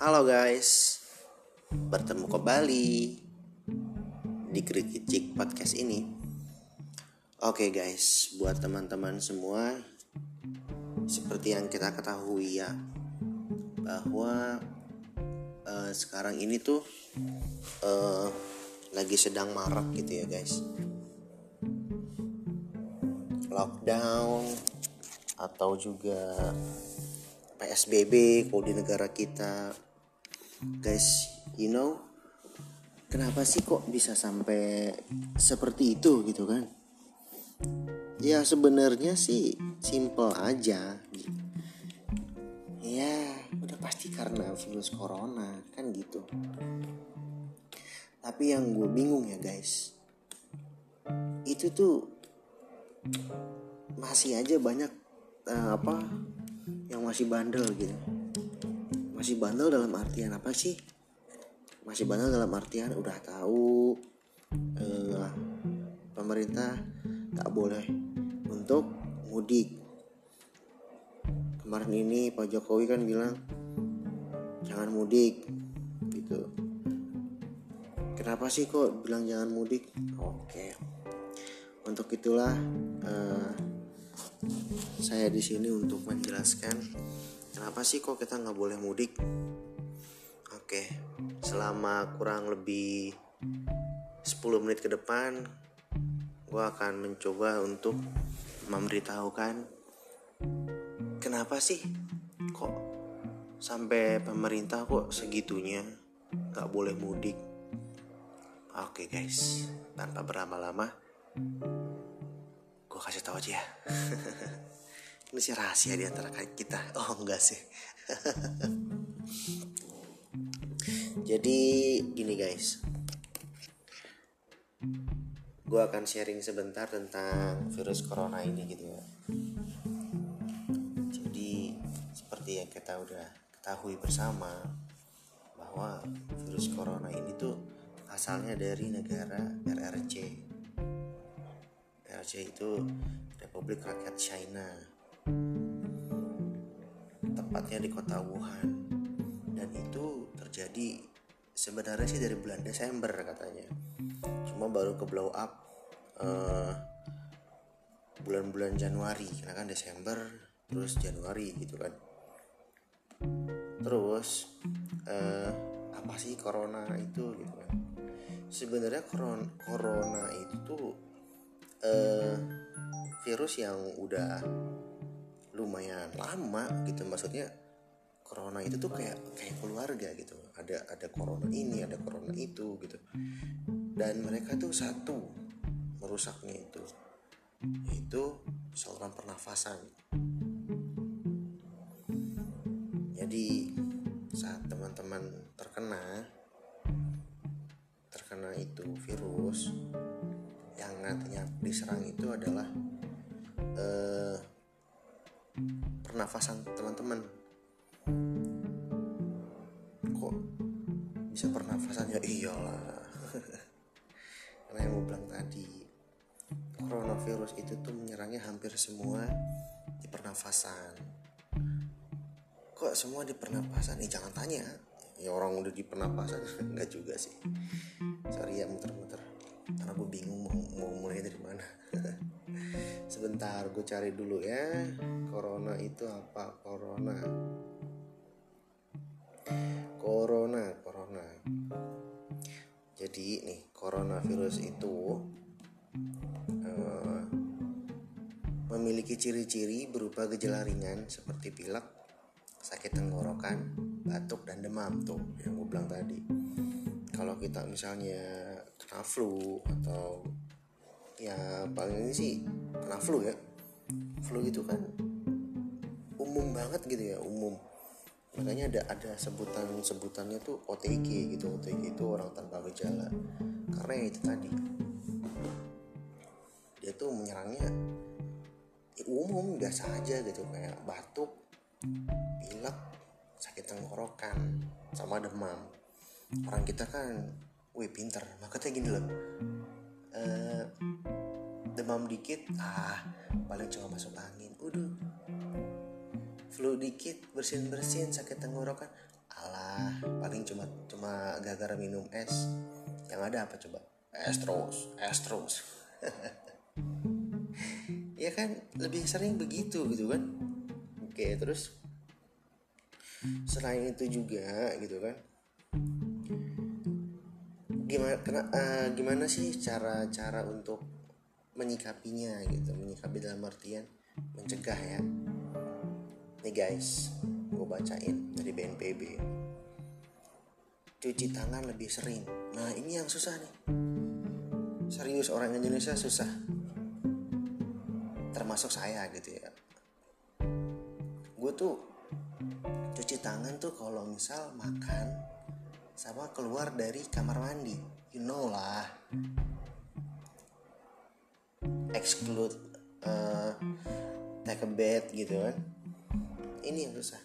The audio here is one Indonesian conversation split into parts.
Halo guys, bertemu kembali di Krikicik Podcast ini. Oke guys, buat teman-teman semua, seperti yang kita ketahui ya, bahwa uh, sekarang ini tuh uh, lagi sedang marak gitu ya guys. Lockdown atau juga PSBB kalau di negara kita guys you know kenapa sih kok bisa sampai seperti itu gitu kan? Ya sebenarnya sih simple aja. Gitu. ya udah pasti karena virus corona kan gitu. Tapi yang gue bingung ya guys itu tuh masih aja banyak uh, apa yang masih bandel gitu masih bandel dalam artian apa sih? Masih bandel dalam artian udah tahu uh, pemerintah tak boleh untuk mudik. Kemarin ini Pak Jokowi kan bilang jangan mudik gitu. Kenapa sih kok bilang jangan mudik? Oke. Untuk itulah uh, saya di sini untuk menjelaskan kenapa sih kok kita nggak boleh mudik. Oke, selama kurang lebih 10 menit ke depan, gue akan mencoba untuk memberitahukan kenapa sih kok sampai pemerintah kok segitunya nggak boleh mudik. Oke guys, tanpa berlama-lama, gue kasih tahu aja ya ini sih rahasia di antara kita. Oh enggak sih. Jadi gini guys. Gue akan sharing sebentar tentang virus corona ini gitu ya. Jadi seperti yang kita udah ketahui bersama bahwa virus corona ini tuh asalnya dari negara RRC RRC itu Republik Rakyat China tepatnya di kota Wuhan. Dan itu terjadi sebenarnya sih dari bulan Desember katanya. Cuma baru ke blow up uh, bulan-bulan Januari. Karena kan Desember terus Januari gitu kan. Terus uh, apa sih corona itu gitu kan? Sebenarnya corona, corona itu tuh uh, virus yang udah lumayan lama gitu. Maksudnya corona itu tuh kayak kayak keluarga gitu. Ada ada corona ini ada corona itu gitu. Dan mereka tuh satu merusaknya itu itu saluran pernafasan. Jadi saat teman-teman terkena terkena itu virus yang nantinya diserang itu adalah uh, pernafasan teman-teman. Kok bisa pernafasan? Ya iyalah. Karena yang gue bilang tadi coronavirus itu tuh menyerangnya hampir semua di pernafasan. Kok semua di pernafasan? Nih jangan tanya. Ya orang udah di pernapasan enggak juga sih. Sorry ya muter-muter. Karena gue bingung mau, sebentar gue cari dulu ya. Corona itu apa? Corona. Corona corona. Jadi nih coronavirus itu uh, memiliki ciri-ciri berupa gejala ringan seperti pilek sakit tenggorokan batuk dan demam tuh yang gue bilang tadi. Kalau kita misalnya kena flu atau ya paling ini sih kena flu ya. Flu itu kan. Umum banget gitu ya umum. Makanya ada ada sebutan sebutannya tuh OTG gitu. OTG itu orang tanpa gejala. Karena itu tadi. Dia tuh menyerangnya ya umum biasa aja gitu. Kayak batuk pilek sakit tenggorokan sama demam. Orang kita kan wih pinter. Makanya gini loh uh, demam dikit ah paling cuma masuk angin. Udah flu dikit bersin bersin sakit tenggorokan. Alah paling cuma cuma gara-gara minum es. Yang ada apa coba? Es terus es terus. Ya kan lebih sering begitu gitu kan. Oke terus selain itu juga gitu kan gimana kena, uh, gimana sih cara cara untuk menyikapinya gitu menyikapi dalam artian mencegah ya? Nih guys gue bacain dari BNPB cuci tangan lebih sering. Nah ini yang susah nih. Serius orang Indonesia susah. Termasuk saya gitu ya. Gue tuh cuci tangan tuh kalau misal makan sama keluar dari kamar mandi. You know lah. Exclude uh, take a bed gitu kan. Ini yang susah.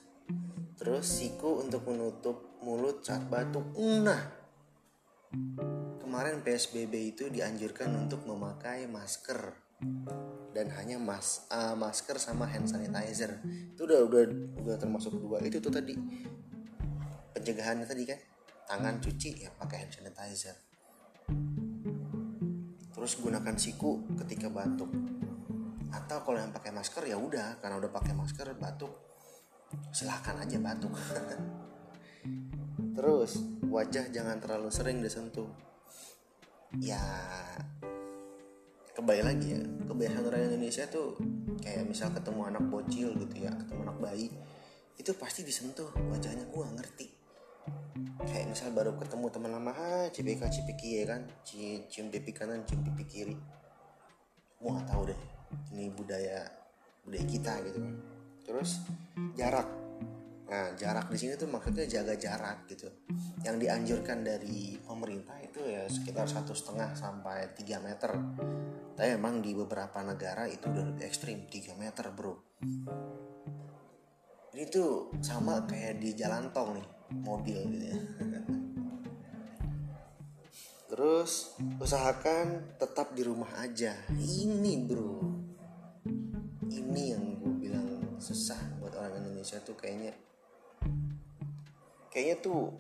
Terus siku untuk menutup mulut saat batuk. Nah. Kemarin PSBB itu dianjurkan untuk memakai masker. Dan hanya mas uh, masker sama hand sanitizer. Itu udah udah udah termasuk dua. Itu tuh tadi. Pencegahannya tadi kan tangan cuci ya pakai hand sanitizer. Terus gunakan siku ketika batuk. Atau kalau yang pakai masker ya udah karena udah pakai masker batuk. Silahkan aja batuk. Terus wajah jangan terlalu sering disentuh. Ya kembali lagi ya kebiasaan orang Indonesia tuh kayak misal ketemu anak bocil gitu ya ketemu anak bayi itu pasti disentuh wajahnya. Gua ngerti kayak misal baru ketemu teman lama ha cipika cipiki ya kan? Cium pipi kanan cium pipi kiri. Gua nggak tahu deh ini budaya budaya kita gitu kan. Terus jarak. Nah jarak di sini tuh maksudnya jaga jarak gitu. Yang dianjurkan dari pemerintah itu ya sekitar satu setengah sampai 3 meter. Tapi memang di beberapa negara itu udah lebih ekstrim 3 meter bro. Ini tuh sama kayak di jalan tol nih mobil gitu ya. Terus usahakan tetap di rumah aja. Ini bro. Ini yang gue bilang susah buat orang Indonesia tuh kayaknya. Kayaknya tuh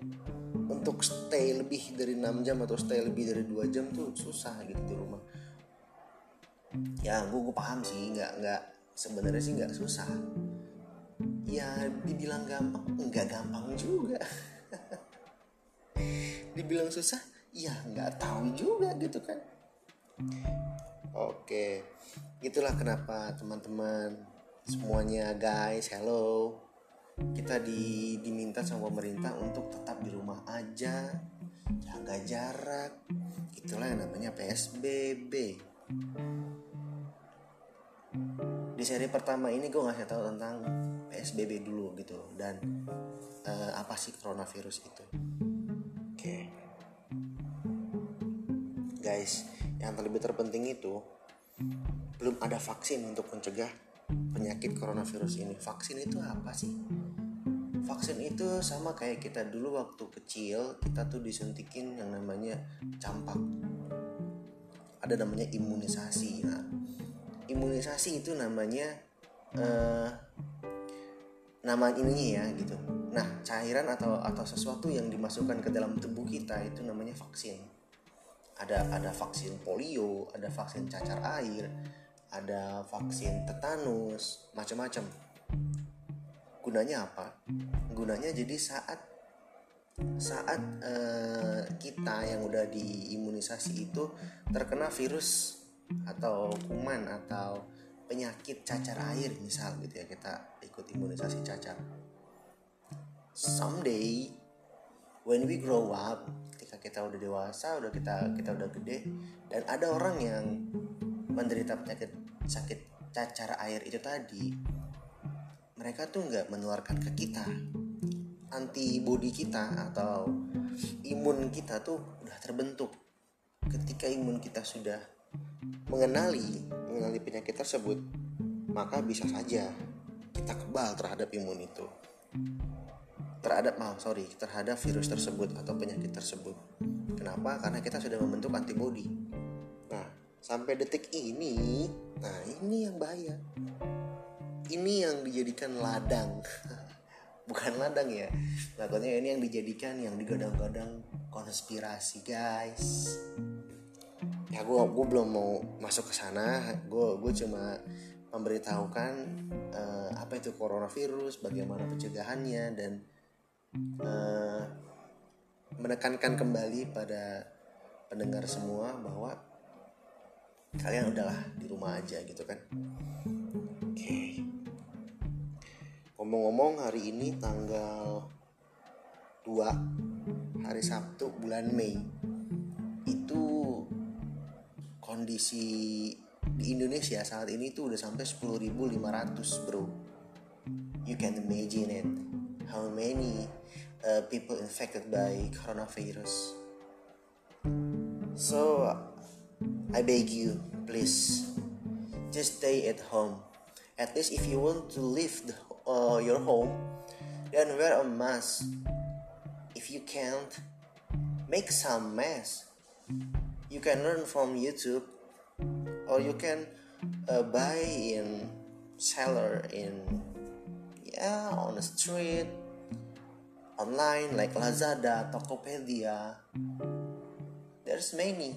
untuk stay lebih dari 6 jam atau stay lebih dari 2 jam tuh susah gitu di rumah. Ya gue gue paham sih. Nggak nggak sebenarnya sih nggak susah ya dibilang gampang nggak gampang juga. Dibilang susah ya nggak tahu juga gitu kan. Oke itulah kenapa teman-teman semuanya guys hello. Kita di, diminta sama pemerintah untuk tetap di rumah aja jaga jarak. Itulah yang namanya PSBB di seri pertama ini gue ngasih tahu tentang PSBB dulu gitu dan uh, apa sih coronavirus itu? Oke. Okay. guys yang terlebih terpenting itu belum ada vaksin untuk mencegah penyakit coronavirus ini. Vaksin itu apa sih? Vaksin itu sama kayak kita dulu waktu kecil kita tuh disuntikin yang namanya campak. Ada namanya imunisasi. Nah imunisasi itu namanya uh, nama ininya ya gitu. Nah cairan atau atau sesuatu yang dimasukkan ke dalam tubuh kita itu namanya vaksin. Ada ada vaksin polio ada vaksin cacar air ada vaksin tetanus macam-macam. Gunanya apa? Gunanya jadi saat saat uh, kita yang udah diimunisasi itu terkena virus atau kuman atau penyakit cacar air misal gitu ya kita ikut imunisasi cacar. Someday when we grow up ketika kita udah dewasa udah kita kita udah gede dan ada orang yang menderita penyakit sakit cacar air itu tadi mereka tuh nggak menularkan ke kita. Antibody kita atau imun kita tuh udah terbentuk. Ketika imun kita sudah mengenali mengenali penyakit tersebut maka bisa saja kita kebal terhadap imun itu. Terhadap maaf sorry terhadap virus tersebut atau penyakit tersebut. Kenapa? Karena kita sudah membentuk antibody nah sampai detik ini nah ini yang bahaya. Ini yang dijadikan ladang. Bukan ladang ya. Takutnya ini yang dijadikan yang digadang-gadang konspirasi guys. Ya gue gue belum mau masuk ke sana. Gue gue cuma memberitahukan uh, apa itu coronavirus bagaimana pencegahannya dan uh, menekankan kembali pada pendengar semua bahwa kalian udahlah di rumah aja gitu kan oke okay. ngomong-ngomong hari ini tanggal 2 hari Sabtu bulan Mei itu kondisi di Indonesia saat ini tuh udah sampai 10.500 bro. You can imagine it. How many uh, people infected by coronavirus. So I beg you please just stay at home. At least if you want to leave the, uh, your home then wear a mask. If you can't make some mess. You can learn from YouTube or you can uh, buy in seller in yeah on the street online like Lazada, Tokopedia. There's many.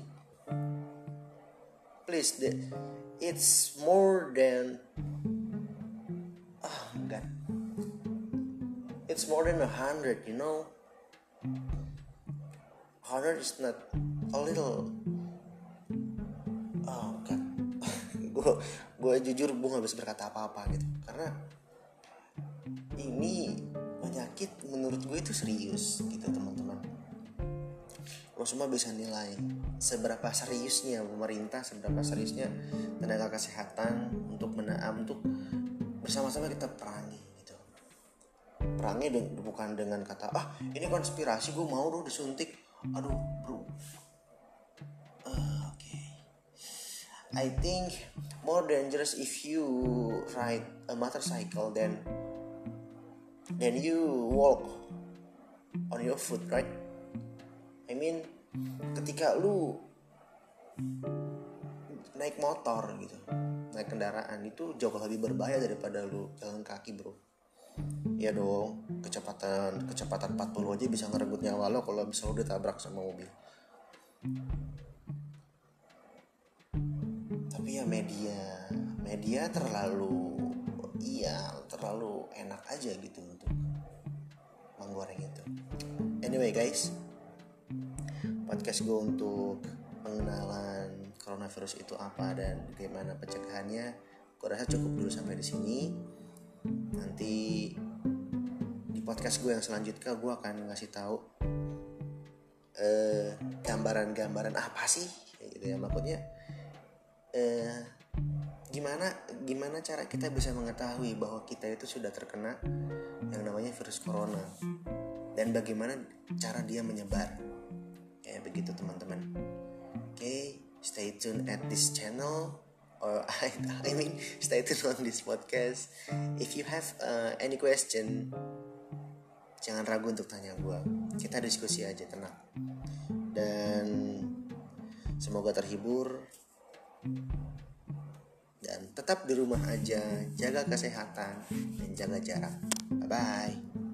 Please, the, it's more than oh god, it's more than a hundred. You know, hundred is not a little gue gue jujur gue nggak bisa berkata apa-apa gitu. Karena ini penyakit menurut gue itu serius gitu teman-teman. Lo semua bisa nilai seberapa seriusnya pemerintah seberapa seriusnya tenaga kesehatan untuk menaam untuk bersama-sama kita perangi gitu. Perangi bukan dengan kata ah ini konspirasi gue mau dong disuntik. Aduh bro I think more dangerous if you ride a motorcycle than than you walk on your foot, right? I mean, ketika lu naik motor gitu, naik kendaraan itu jauh lebih berbahaya daripada lu jalan kaki, bro. Ya dong, kecepatan kecepatan 40 aja bisa ngerenggut nyawa lo kalau bisa lu ditabrak sama mobil tapi ya media. Media terlalu iya terlalu enak aja gitu untuk menggoreng itu. Anyway guys. Podcast gue untuk pengenalan coronavirus itu apa dan bagaimana pencegahannya gue rasa cukup dulu sampai di sini. Nanti di podcast gue yang selanjutnya gue akan ngasih tahu eh, gambaran-gambaran apa sih? Gitu ya maksudnya eh, gimana gimana cara kita bisa mengetahui bahwa kita itu sudah terkena yang namanya virus corona? Dan bagaimana cara dia menyebar? Kayak begitu teman-teman. Oke okay, stay tune at this channel or I, I mean stay tuned on this podcast. If you have uh, any question jangan ragu untuk tanya gue kita diskusi aja tenang. Dan semoga terhibur dan tetap di rumah aja, jaga kesehatan dan jaga jarak. Bye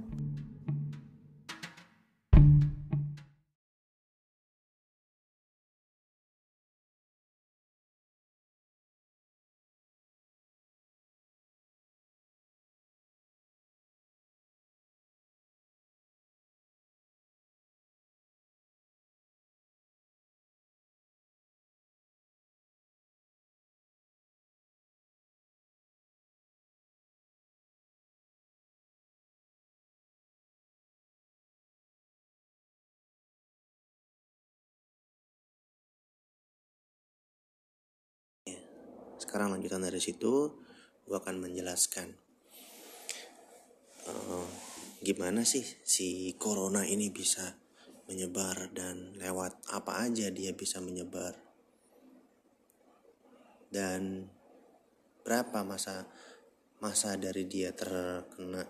sekarang lanjutan dari situ gue akan menjelaskan. Uh, gimana sih si corona ini bisa menyebar dan lewat apa aja dia bisa menyebar? Dan berapa masa masa dari dia terkena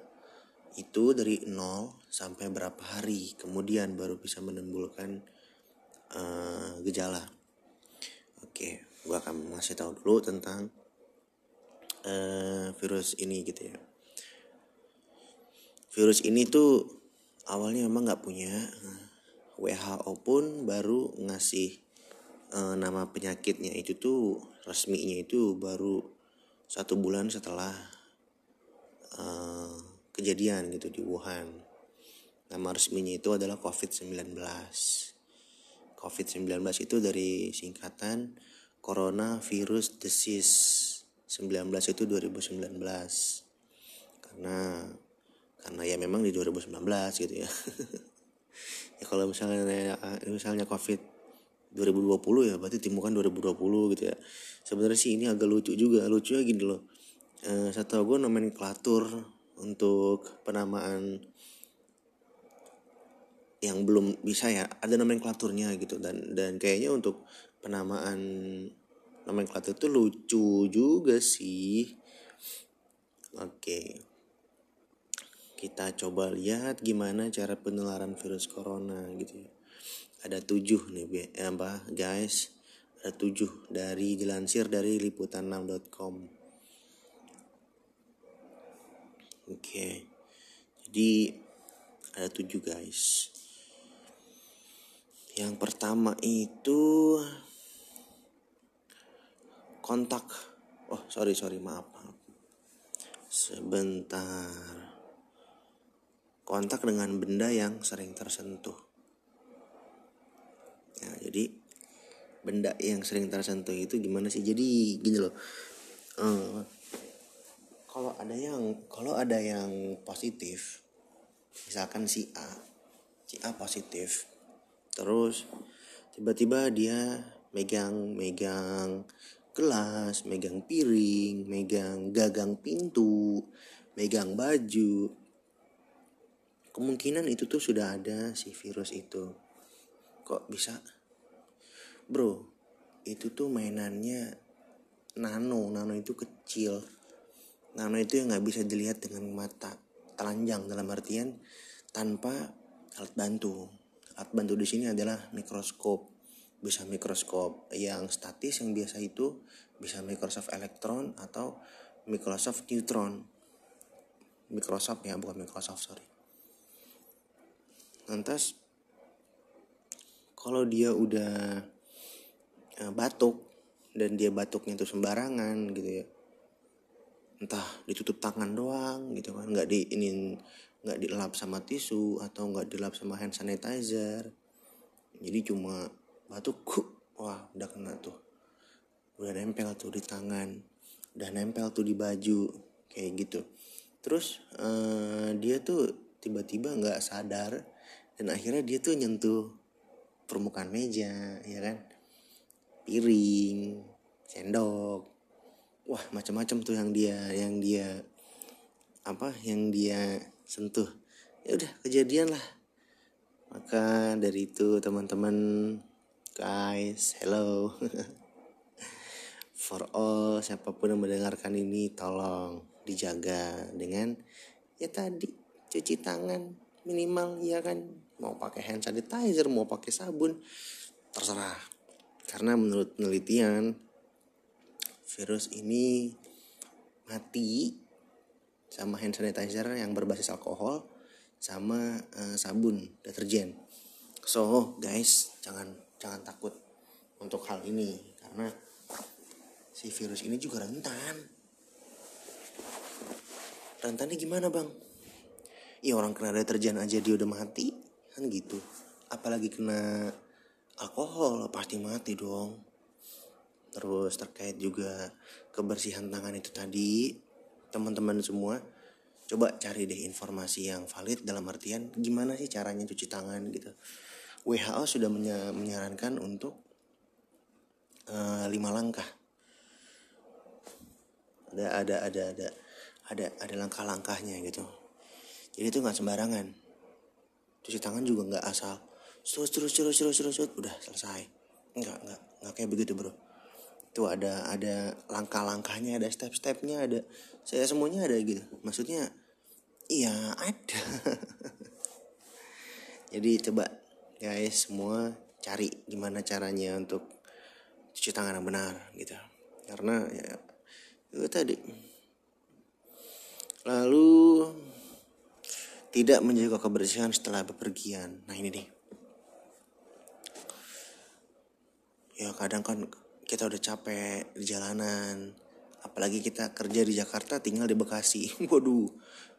itu dari nol sampai berapa hari kemudian baru bisa menimbulkan uh, gejala? Oke gue akan ngasih tahu dulu tentang uh, virus ini gitu ya. Virus ini tuh awalnya memang nggak punya WHO pun baru ngasih uh, nama penyakitnya itu tuh resminya itu baru satu bulan setelah uh, kejadian gitu di Wuhan. Nama resminya itu adalah COVID-19 COVID-19 itu dari singkatan Coronavirus Disease. 19 itu 2019 karena karena ya memang di 2019 gitu ya. Ya kalau misalnya misalnya covid 2020 ya berarti timukan 2020 gitu ya. Sebenarnya sih ini agak lucu juga. Lucunya gini loh. Eh, satu gue nomenklatur untuk penamaan yang belum bisa ya ada nomenklaturnya gitu. Dan dan kayaknya untuk penamaan nomenklatur itu lucu juga sih oke kita coba lihat gimana cara penularan virus corona gitu ya. Ada tujuh nih eh, apa guys, ada tujuh dari dilansir dari liputan6.com. Oke, jadi ada tujuh guys. Yang pertama itu kontak. Oh sorry sorry maaf. Sebentar kontak dengan benda yang sering tersentuh. Ya, jadi benda yang sering tersentuh itu gimana sih? Jadi gini loh. Uh, kalau ada yang kalau ada yang positif, misalkan si A, si A positif, terus tiba-tiba dia megang megang gelas, megang piring, megang gagang pintu, megang baju, kemungkinan itu tuh sudah ada si virus itu. Kok bisa? Bro itu tuh mainannya nano. Nano itu kecil. Nano itu yang nggak bisa dilihat dengan mata telanjang. Dalam artian tanpa alat bantu. Alat bantu di sini adalah mikroskop bisa mikroskop yang statis yang biasa itu bisa Microsoft Electron atau Microsoft Neutron. Microsoft ya bukan Microsoft sorry. Lantas kalau dia udah uh, batuk dan dia batuknya itu sembarangan gitu ya entah ditutup tangan doang gitu kan nggak di ini nggak dilap sama tisu atau nggak dilap sama hand sanitizer jadi cuma batuk wah udah kena tuh. Udah nempel tuh di tangan udah nempel tuh di baju kayak gitu. Terus uh, dia tuh tiba-tiba nggak -tiba sadar dan akhirnya dia tuh nyentuh permukaan meja ya kan? Piring sendok wah macam-macam tuh yang dia yang dia apa yang dia sentuh. Ya udah kejadian lah. Maka dari itu teman-teman guys hello. For all siapa pun yang mendengarkan ini tolong dijaga dengan ya tadi cuci tangan minimal ya kan? Mau pakai hand sanitizer mau pakai sabun terserah. Karena menurut penelitian virus ini mati sama hand sanitizer yang berbasis alkohol sama uh, sabun deterjen. So guys jangan jangan takut untuk hal ini karena si virus ini juga rentan. Rentannya gimana bang? Iya orang kena deterjen aja dia udah mati kan gitu. Apalagi kena alkohol pasti mati dong. Terus terkait juga kebersihan tangan itu tadi teman-teman semua coba cari deh informasi yang valid dalam artian gimana sih caranya cuci tangan gitu WHO sudah menyarankan untuk uh, lima langkah. Ada ada ada ada ada ada langkah-langkahnya gitu. Jadi itu nggak sembarangan. Cuci tangan juga nggak asal. Terus terus terus terus terus udah selesai. Nggak nggak nggak kayak begitu bro. Itu ada ada langkah-langkahnya ada step-stepnya ada saya semuanya ada gitu. Maksudnya iya ada. Jadi coba guys semua cari gimana caranya untuk cuci tangan yang benar gitu. Karena ya itu tadi. Lalu tidak menjaga kebersihan setelah bepergian. Nah ini nih. Ya kadang kan kita udah capek di jalanan. Apalagi kita kerja di Jakarta tinggal di Bekasi. Waduh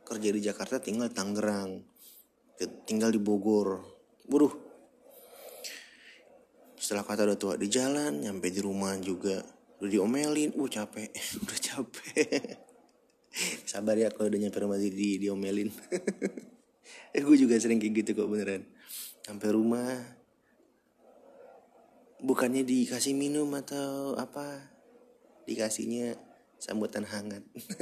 kerja di Jakarta tinggal di Tangerang tinggal di Bogor. Waduh setelah kata udah tua di jalan nyampe di rumah juga udah diomelin. Uh capek. Udah capek. Sabar ya kalau udah nyampe rumah di, di diomelin. Eh gue juga sering kayak gitu kok beneran. Sampai rumah bukannya dikasih minum atau apa dikasihnya sambutan hangat.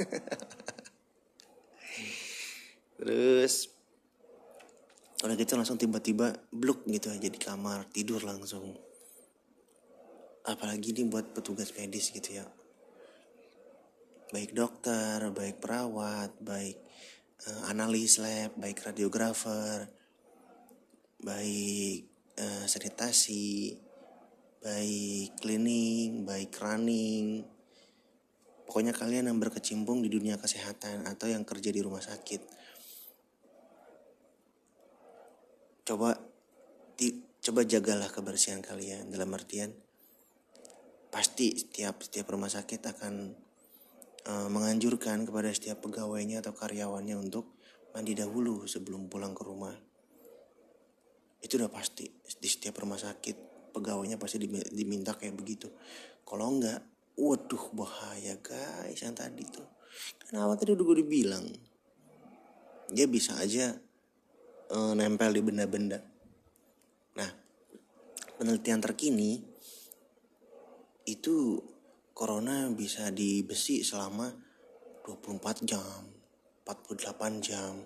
Terus udah gitu langsung tiba-tiba bluk gitu aja di kamar tidur langsung apalagi ini buat petugas medis gitu ya baik dokter baik perawat baik uh, analis lab baik radiografer baik uh, sanitasi baik cleaning, baik running. Pokoknya kalian yang berkecimpung di dunia kesehatan atau yang kerja di rumah sakit. Coba di, coba jagalah kebersihan kalian dalam artian pasti setiap setiap rumah sakit akan uh, menganjurkan kepada setiap pegawainya atau karyawannya untuk mandi dahulu sebelum pulang ke rumah. Itu udah pasti. Di setiap rumah sakit pegawainya pasti diminta kayak begitu. Kalau enggak waduh bahaya guys yang tadi tuh. Kenapa tadi udah gue dibilang? Dia bisa aja uh, nempel di benda-benda. Nah penelitian terkini itu corona bisa di besi selama 24 jam 48 jam.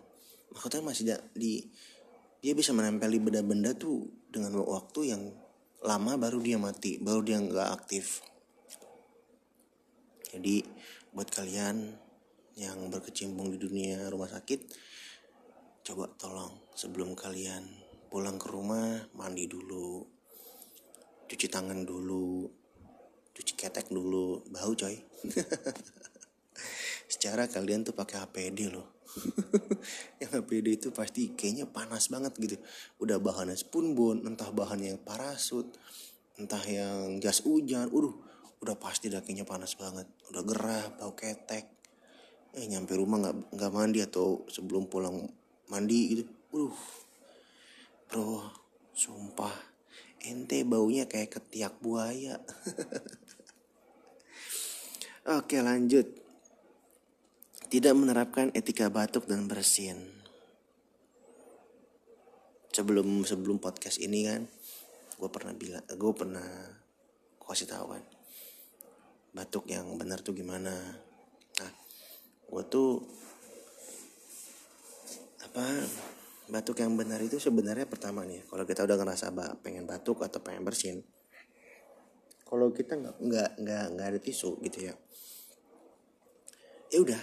Maksudnya masih di dia bisa menempel di benda-benda tuh dengan waktu yang lama baru dia mati baru dia nggak aktif. Jadi buat kalian yang berkecimpung di dunia rumah sakit coba tolong sebelum kalian pulang ke rumah mandi dulu cuci tangan dulu cuci ketek dulu. Bau coy. Secara kalian tuh pakai APD loh. Yang APD itu pasti kayaknya panas banget gitu. Udah bahannya spoonbone entah bahannya parasut entah yang jas hujan. Udah udah pasti dah kayaknya panas banget. Udah gerah bau ketek. Eh nyampe rumah nggak nggak mandi atau sebelum pulang mandi gitu. Uh bro sumpah. Ente baunya kayak ketiak buaya oke lanjut tidak menerapkan etika batuk dan bersin. Sebelum sebelum podcast ini kan, gue pernah bilang, gue pernah kasih tahu kan, batuk yang benar tuh gimana. Nah, gue tuh apa batuk yang benar itu sebenarnya pertama nih, kalau kita udah ngerasa pengen batuk atau pengen bersin, kalau kita nggak nggak nggak nggak ada tisu gitu ya, ya udah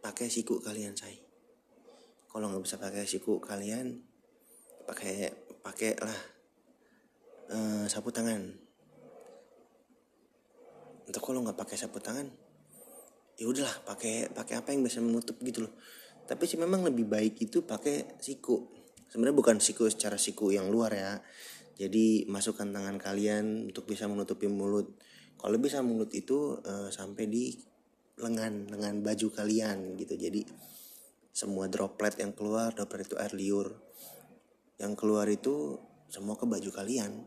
pakai siku kalian say kalau nggak bisa pakai siku kalian pakai pakai lah uh, sapu tangan. Untuk kalau nggak pakai sapu tangan ya udahlah pakai pakai apa yang bisa menutup gitu loh. Tapi sih memang lebih baik itu pakai siku. Sebenarnya bukan siku secara siku yang luar ya. Jadi masukkan tangan kalian untuk bisa menutupi mulut. Kalau bisa mulut itu uh, sampai di lengan lengan baju kalian gitu. Jadi semua droplet yang keluar droplet itu air liur. Yang keluar itu semua ke baju kalian.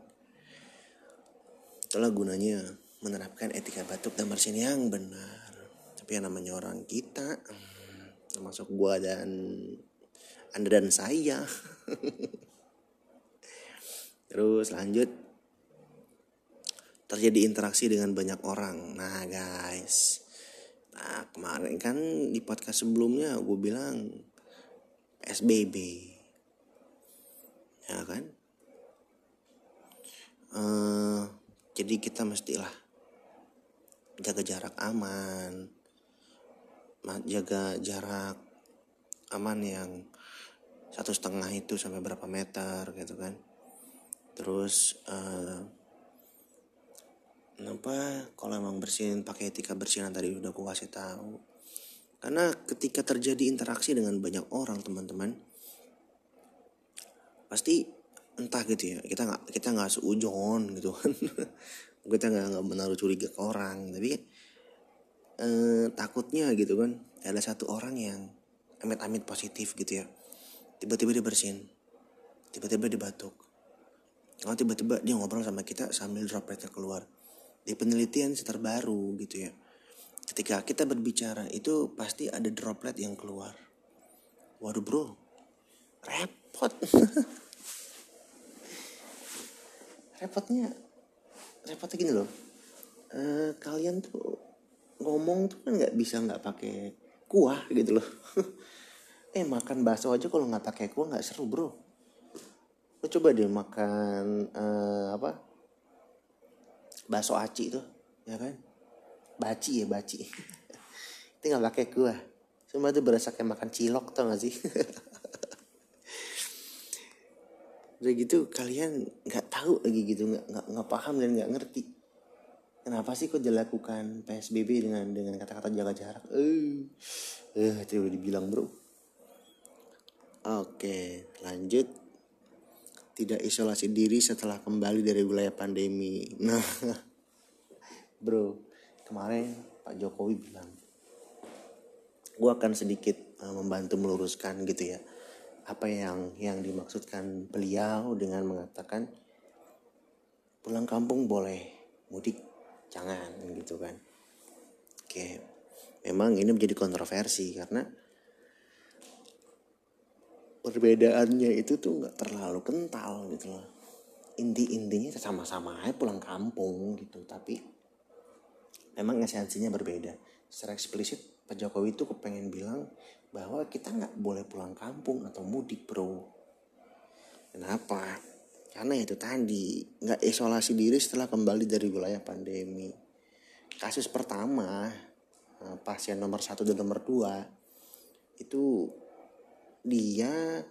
Itulah gunanya menerapkan etika batuk dan bersin yang benar. Tapi yang namanya orang kita termasuk gua dan anda dan saya. Terus lanjut. Terjadi interaksi dengan banyak orang. Nah guys Nah kemarin kan di podcast sebelumnya gue bilang SBB Ya kan? Uh, Jadi kita mestilah Jaga jarak aman Jaga jarak aman yang satu setengah itu sampai berapa meter gitu kan. Terus uh, kenapa kalau emang bersihin pakai etika bersihan tadi? Udah aku kasih tahu. Karena ketika terjadi interaksi dengan banyak orang teman-teman pasti entah gitu ya kita nggak kita nggak seujon gitu kan. Kita nggak nggak menaruh curiga ke orang. Tapi eh, takutnya gitu kan ada satu orang yang amit-amit positif gitu ya. Tiba-tiba dia bersin tiba-tiba dia batuk. Kalau tiba-tiba dia ngobrol sama kita sambil dropletnya keluar di penelitian terbaru gitu ya. Ketika kita berbicara itu pasti ada droplet yang keluar. Waduh bro repot. Repotnya repotnya gini loh. E, kalian tuh ngomong tuh kan nggak bisa nggak pakai kuah gitu loh. Eh makan bakso aja kalau nggak pakai kuah nggak seru bro. Lo coba deh makan uh, apa bakso aci tuh ya kan? Baci ya baci. Itu nggak pakai kuah. Cuma tuh berasa kayak makan cilok tau gak sih? Udah gitu kalian nggak tahu lagi gitu nggak nggak nggak paham dan nggak ngerti. Kenapa sih kok dilakukan psbb dengan dengan kata-kata jaga jarak? Eh eh itu udah dibilang bro. Oke lanjut tidak isolasi diri setelah kembali dari wilayah pandemi. Nah bro kemarin Pak Jokowi bilang gue akan sedikit uh, membantu meluruskan gitu ya apa yang yang dimaksudkan beliau dengan mengatakan pulang kampung boleh mudik jangan gitu kan. Oke memang ini menjadi kontroversi karena perbedaannya itu tuh nggak terlalu kental gitu loh. Inti intinya sama-sama aja pulang kampung gitu tapi memang esensinya berbeda. Secara eksplisit Pak Jokowi itu kepengen bilang bahwa kita nggak boleh pulang kampung atau mudik bro. Kenapa? Karena itu tadi nggak isolasi diri setelah kembali dari wilayah pandemi. Kasus pertama eh, pasien nomor satu dan nomor dua itu dia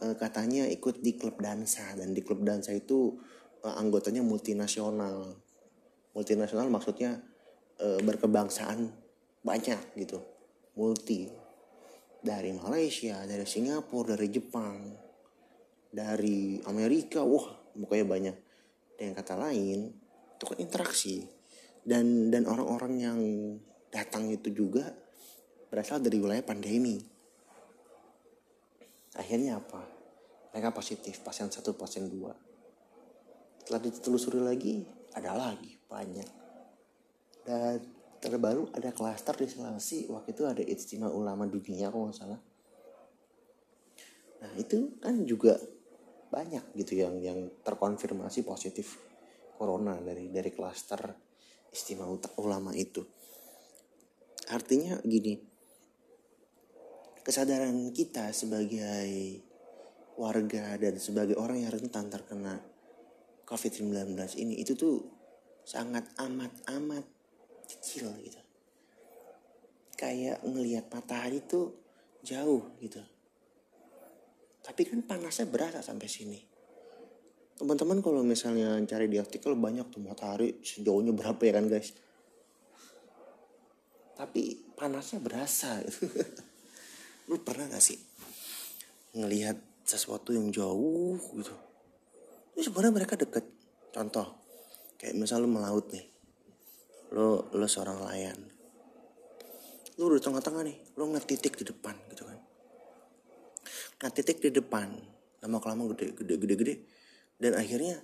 eh, katanya ikut di klub dansa dan di klub dansa itu eh, anggotanya multinasional multinasional maksudnya berkebangsaan banyak gitu multi dari Malaysia, dari Singapura, dari Jepang, dari Amerika, wah pokoknya banyak. Dengan kata lain, itu kan interaksi dan dan orang-orang yang datang itu juga berasal dari wilayah pandemi. Akhirnya apa? Mereka positif, pasien satu, pasien dua. Setelah ditelusuri lagi, ada lagi banyak. Dan terbaru ada klaster di Sulawesi waktu itu ada istimewa ulama dunia kalau nggak salah nah itu kan juga banyak gitu yang yang terkonfirmasi positif corona dari dari klaster istimewa ulama itu artinya gini kesadaran kita sebagai warga dan sebagai orang yang rentan terkena COVID-19 ini itu tuh sangat amat amat kecil gitu. Kayak ngelihat matahari tuh jauh gitu. Tapi kan panasnya berasa sampai sini. Teman-teman kalau misalnya cari di artikel banyak tuh matahari sejauhnya berapa ya kan guys? Tapi panasnya berasa gitu. lu pernah gak sih ngelihat sesuatu yang jauh gitu? Ini sebenarnya mereka deket. Contoh kayak misalnya lu melaut nih. Lo lo seorang nelayan. Lo udah tengah-tengah nih lo ngeliat titik di depan gitu kan. Nah titik di depan lama kelamaan gede gede gede gede. Dan akhirnya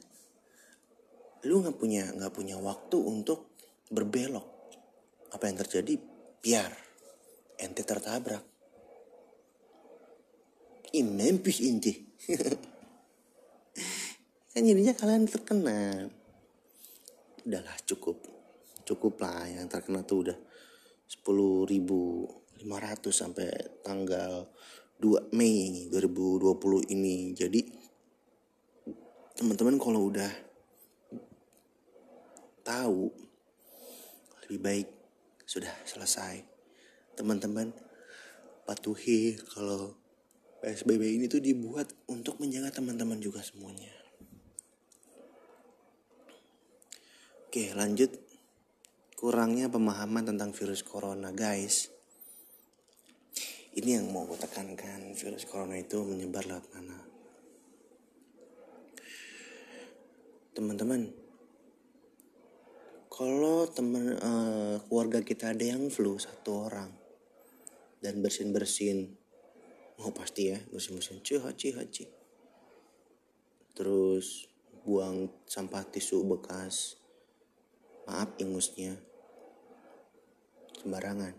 lu nggak punya nggak punya waktu untuk berbelok. Apa yang terjadi? Biar ente tertabrak imempis inti. Kan jadinya kalian terkena. Udahlah cukup. Cukup lah yang terkena tuh udah 10.500 sampai tanggal 2 Mei 2020 ini. Jadi teman-teman kalau udah tahu lebih baik sudah selesai. Teman-teman patuhi kalau PSBB ini tuh dibuat untuk menjaga teman-teman juga semuanya. Oke lanjut. Kurangnya pemahaman tentang virus corona guys. Ini yang mau gue tekankan virus corona itu menyebar lewat mana? Teman-teman kalau teman uh, keluarga kita ada yang flu satu orang dan bersin bersin oh pasti ya bersin cuy haci haci terus buang sampah tisu bekas. Maaf ingusnya. Sembarangan.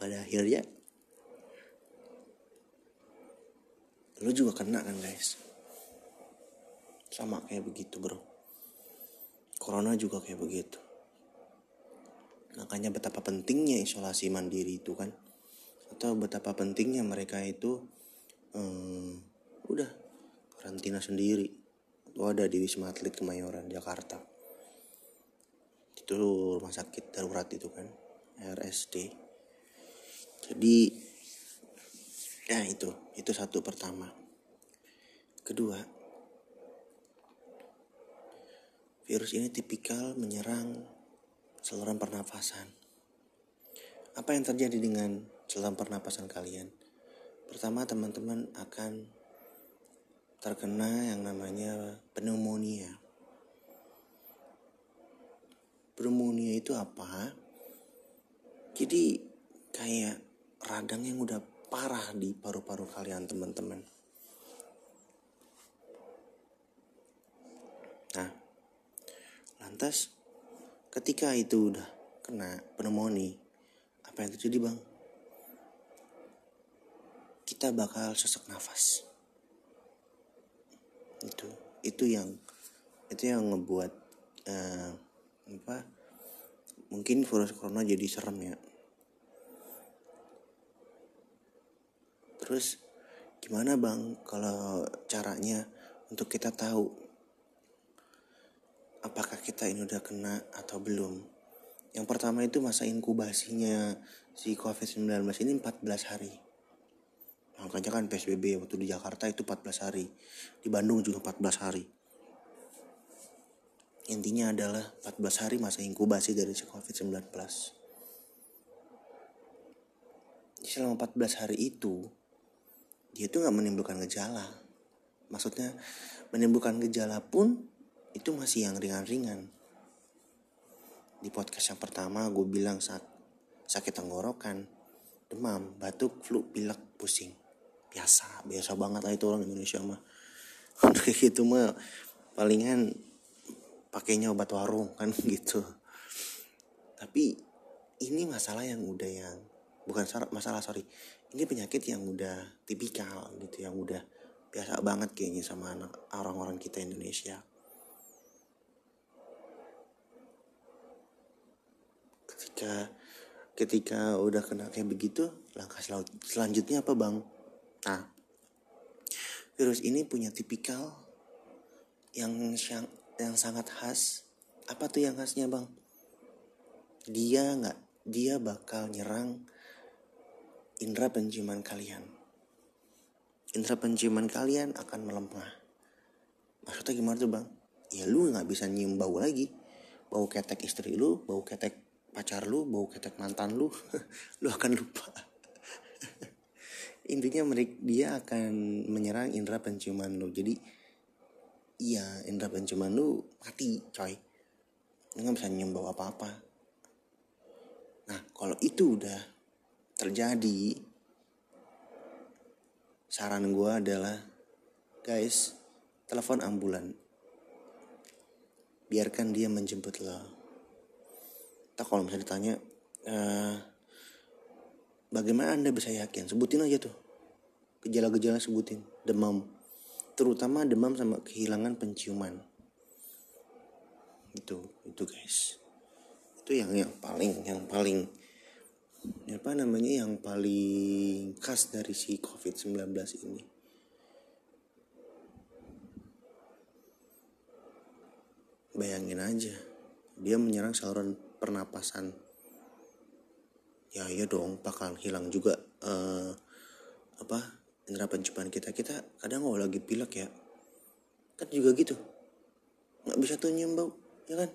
Pada akhirnya lu juga kena kan guys? Sama kayak begitu bro. Corona juga kayak begitu makanya betapa pentingnya isolasi mandiri itu kan. Atau betapa pentingnya mereka itu hmm, udah karantina sendiri. Itu ada di Wisma Atlet Kemayoran Jakarta. Itu rumah sakit darurat itu kan RSD jadi ya itu itu satu pertama. Kedua Virus ini tipikal menyerang saluran pernafasan. Apa yang terjadi dengan saluran pernapasan kalian? Pertama, teman-teman akan terkena yang namanya pneumonia. Pneumonia itu apa? Jadi kayak radang yang udah parah di paru-paru kalian teman-teman. Nah, Lantas ketika itu udah kena pneumonia, apa yang terjadi bang? Kita bakal sesak nafas. Itu itu yang itu yang ngebuat uh, apa? Mungkin virus corona jadi serem ya. Terus gimana bang kalau caranya untuk kita tahu apakah kita ini udah kena atau belum. Yang pertama itu masa inkubasinya si COVID-19 ini 14 hari. Makanya kan PSBB waktu di Jakarta itu 14 hari. Di Bandung juga 14 hari. Intinya adalah 14 hari masa inkubasi dari si COVID-19. Selama 14 hari itu, dia itu nggak menimbulkan gejala. Maksudnya menimbulkan gejala pun itu masih yang ringan-ringan. Di podcast yang pertama gue bilang saat sakit tenggorokan demam batuk flu pilek pusing. Biasa biasa banget lah itu orang Indonesia mah. Kayak gitu mah palingan pakainya obat warung kan gitu. Tapi ini masalah yang udah yang bukan masalah sorry. Ini penyakit yang udah tipikal gitu yang udah biasa banget kayaknya sama anak orang-orang kita Indonesia ketika ketika udah kena kayak begitu langkah sel selanjutnya apa bang? Nah. Virus ini punya tipikal yang yang, sangat khas. Apa tuh yang khasnya bang? Dia nggak dia bakal nyerang indera penciuman kalian. Indera penciuman kalian akan melemah maksudnya gimana tuh bang? Ya lu nggak bisa nyium bau lagi. Bau ketek istri lu bau ketek pacar lu bau ketek mantan lu lu akan lupa. Intinya mereka dia akan menyerang indera penciuman lu. Jadi iya indera penciuman lu mati coy. Lu nggak bisa nyium bau apa apa nah kalau itu udah terjadi saran gue adalah guys telepon ambulan. Biarkan dia menjemput lo tak kalau misalnya ditanya uh, bagaimana anda bisa yakin? Sebutin aja tuh. Gejala-gejala sebutin. Demam. Terutama demam sama kehilangan penciuman. Itu itu guys. Itu yang yang paling yang paling apa namanya yang paling khas dari si covid 19 ini. Bayangin aja. Dia menyerang saluran pernapasan. Ya iya dong bakal hilang juga uh, apa indera penciuman kita. Kita kadang kalau lagi pilek ya kan juga gitu. Nggak bisa tuh nyium bau ya kan?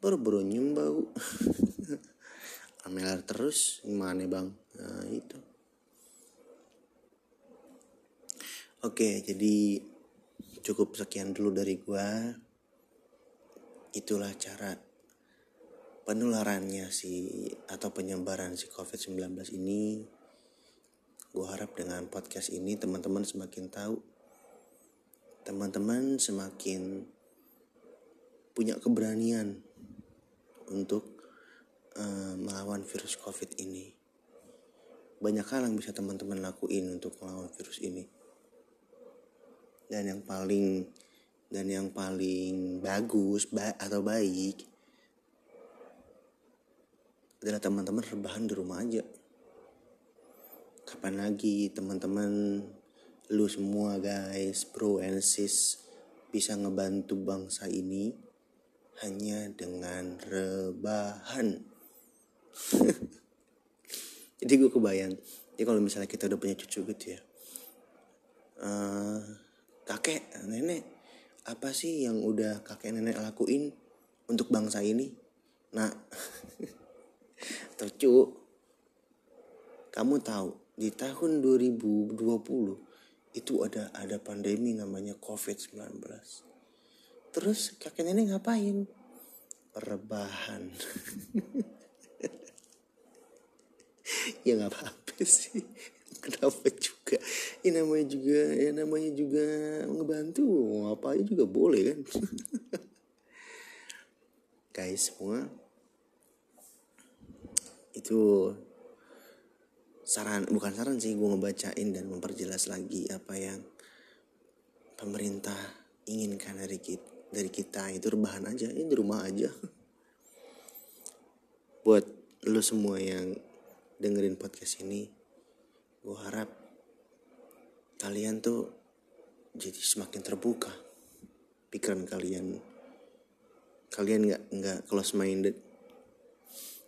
Baru-baru nyium bau. Amelar terus gimana bang? Nah itu. Oke, jadi cukup sekian dulu dari gua. Itulah cara penularannya si atau penyebaran si COVID-19 ini. Gue harap dengan podcast ini teman-teman semakin tahu. Teman-teman semakin punya keberanian untuk uh, melawan virus COVID ini. Banyak hal yang bisa teman-teman lakuin untuk melawan virus ini dan yang paling dan yang paling bagus ba atau baik adalah teman-teman rebahan di rumah aja. Kapan lagi teman-teman lu semua guys bro and sis bisa ngebantu bangsa ini hanya dengan rebahan. Jadi gue kebayang ya kalau misalnya kita udah punya cucu gitu ya uh, kakek nenek apa sih yang udah kakek nenek lakuin untuk bangsa ini? Nah tercu kamu tahu di tahun 2020 itu ada ada pandemi namanya COVID-19 terus kakek nenek ngapain? Rebahan. Ya nggak apa-apa sih. Kenapa juga? Ya namanya juga ya namanya juga ngebantu. Apa aja juga boleh kan? Guys semua itu saran bukan saran sih gue ngebacain dan memperjelas lagi apa yang pemerintah inginkan dari kita dari kita. Itu rebahan aja ini di rumah aja. Buat lo semua yang dengerin podcast ini gue harap kalian tuh jadi semakin terbuka pikiran kalian. Kalian nggak nggak close minded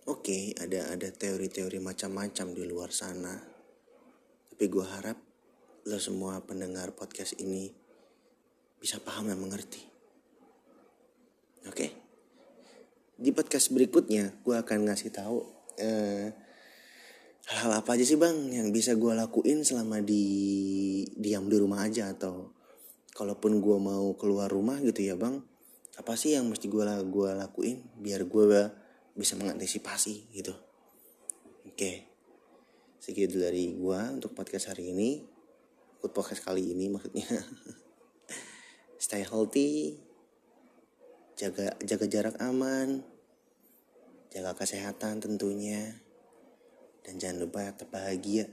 oke okay, ada ada teori-teori macam-macam di luar sana. Tapi gue harap lo semua pendengar podcast ini bisa paham dan mengerti. Oke? Okay? di podcast berikutnya gue akan ngasih tahu uh, hal apa aja sih bang yang bisa gue lakuin selama di diam di rumah aja atau kalaupun gue mau keluar rumah gitu ya bang. Apa sih yang mesti gue gua lakuin biar gue bisa mengantisipasi gitu. Oke. Segitu dari gue untuk podcast hari ini. Untuk podcast kali ini maksudnya. Stay healthy. Jaga jaga jarak aman. Jaga kesehatan tentunya. Dan jangan lupa tetap bahagia,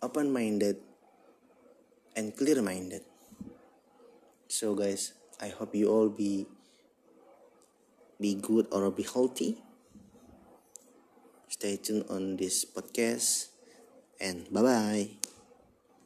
open minded, and clear minded. So guys, I hope you all be be good or be healthy. Stay tuned on this podcast and bye bye.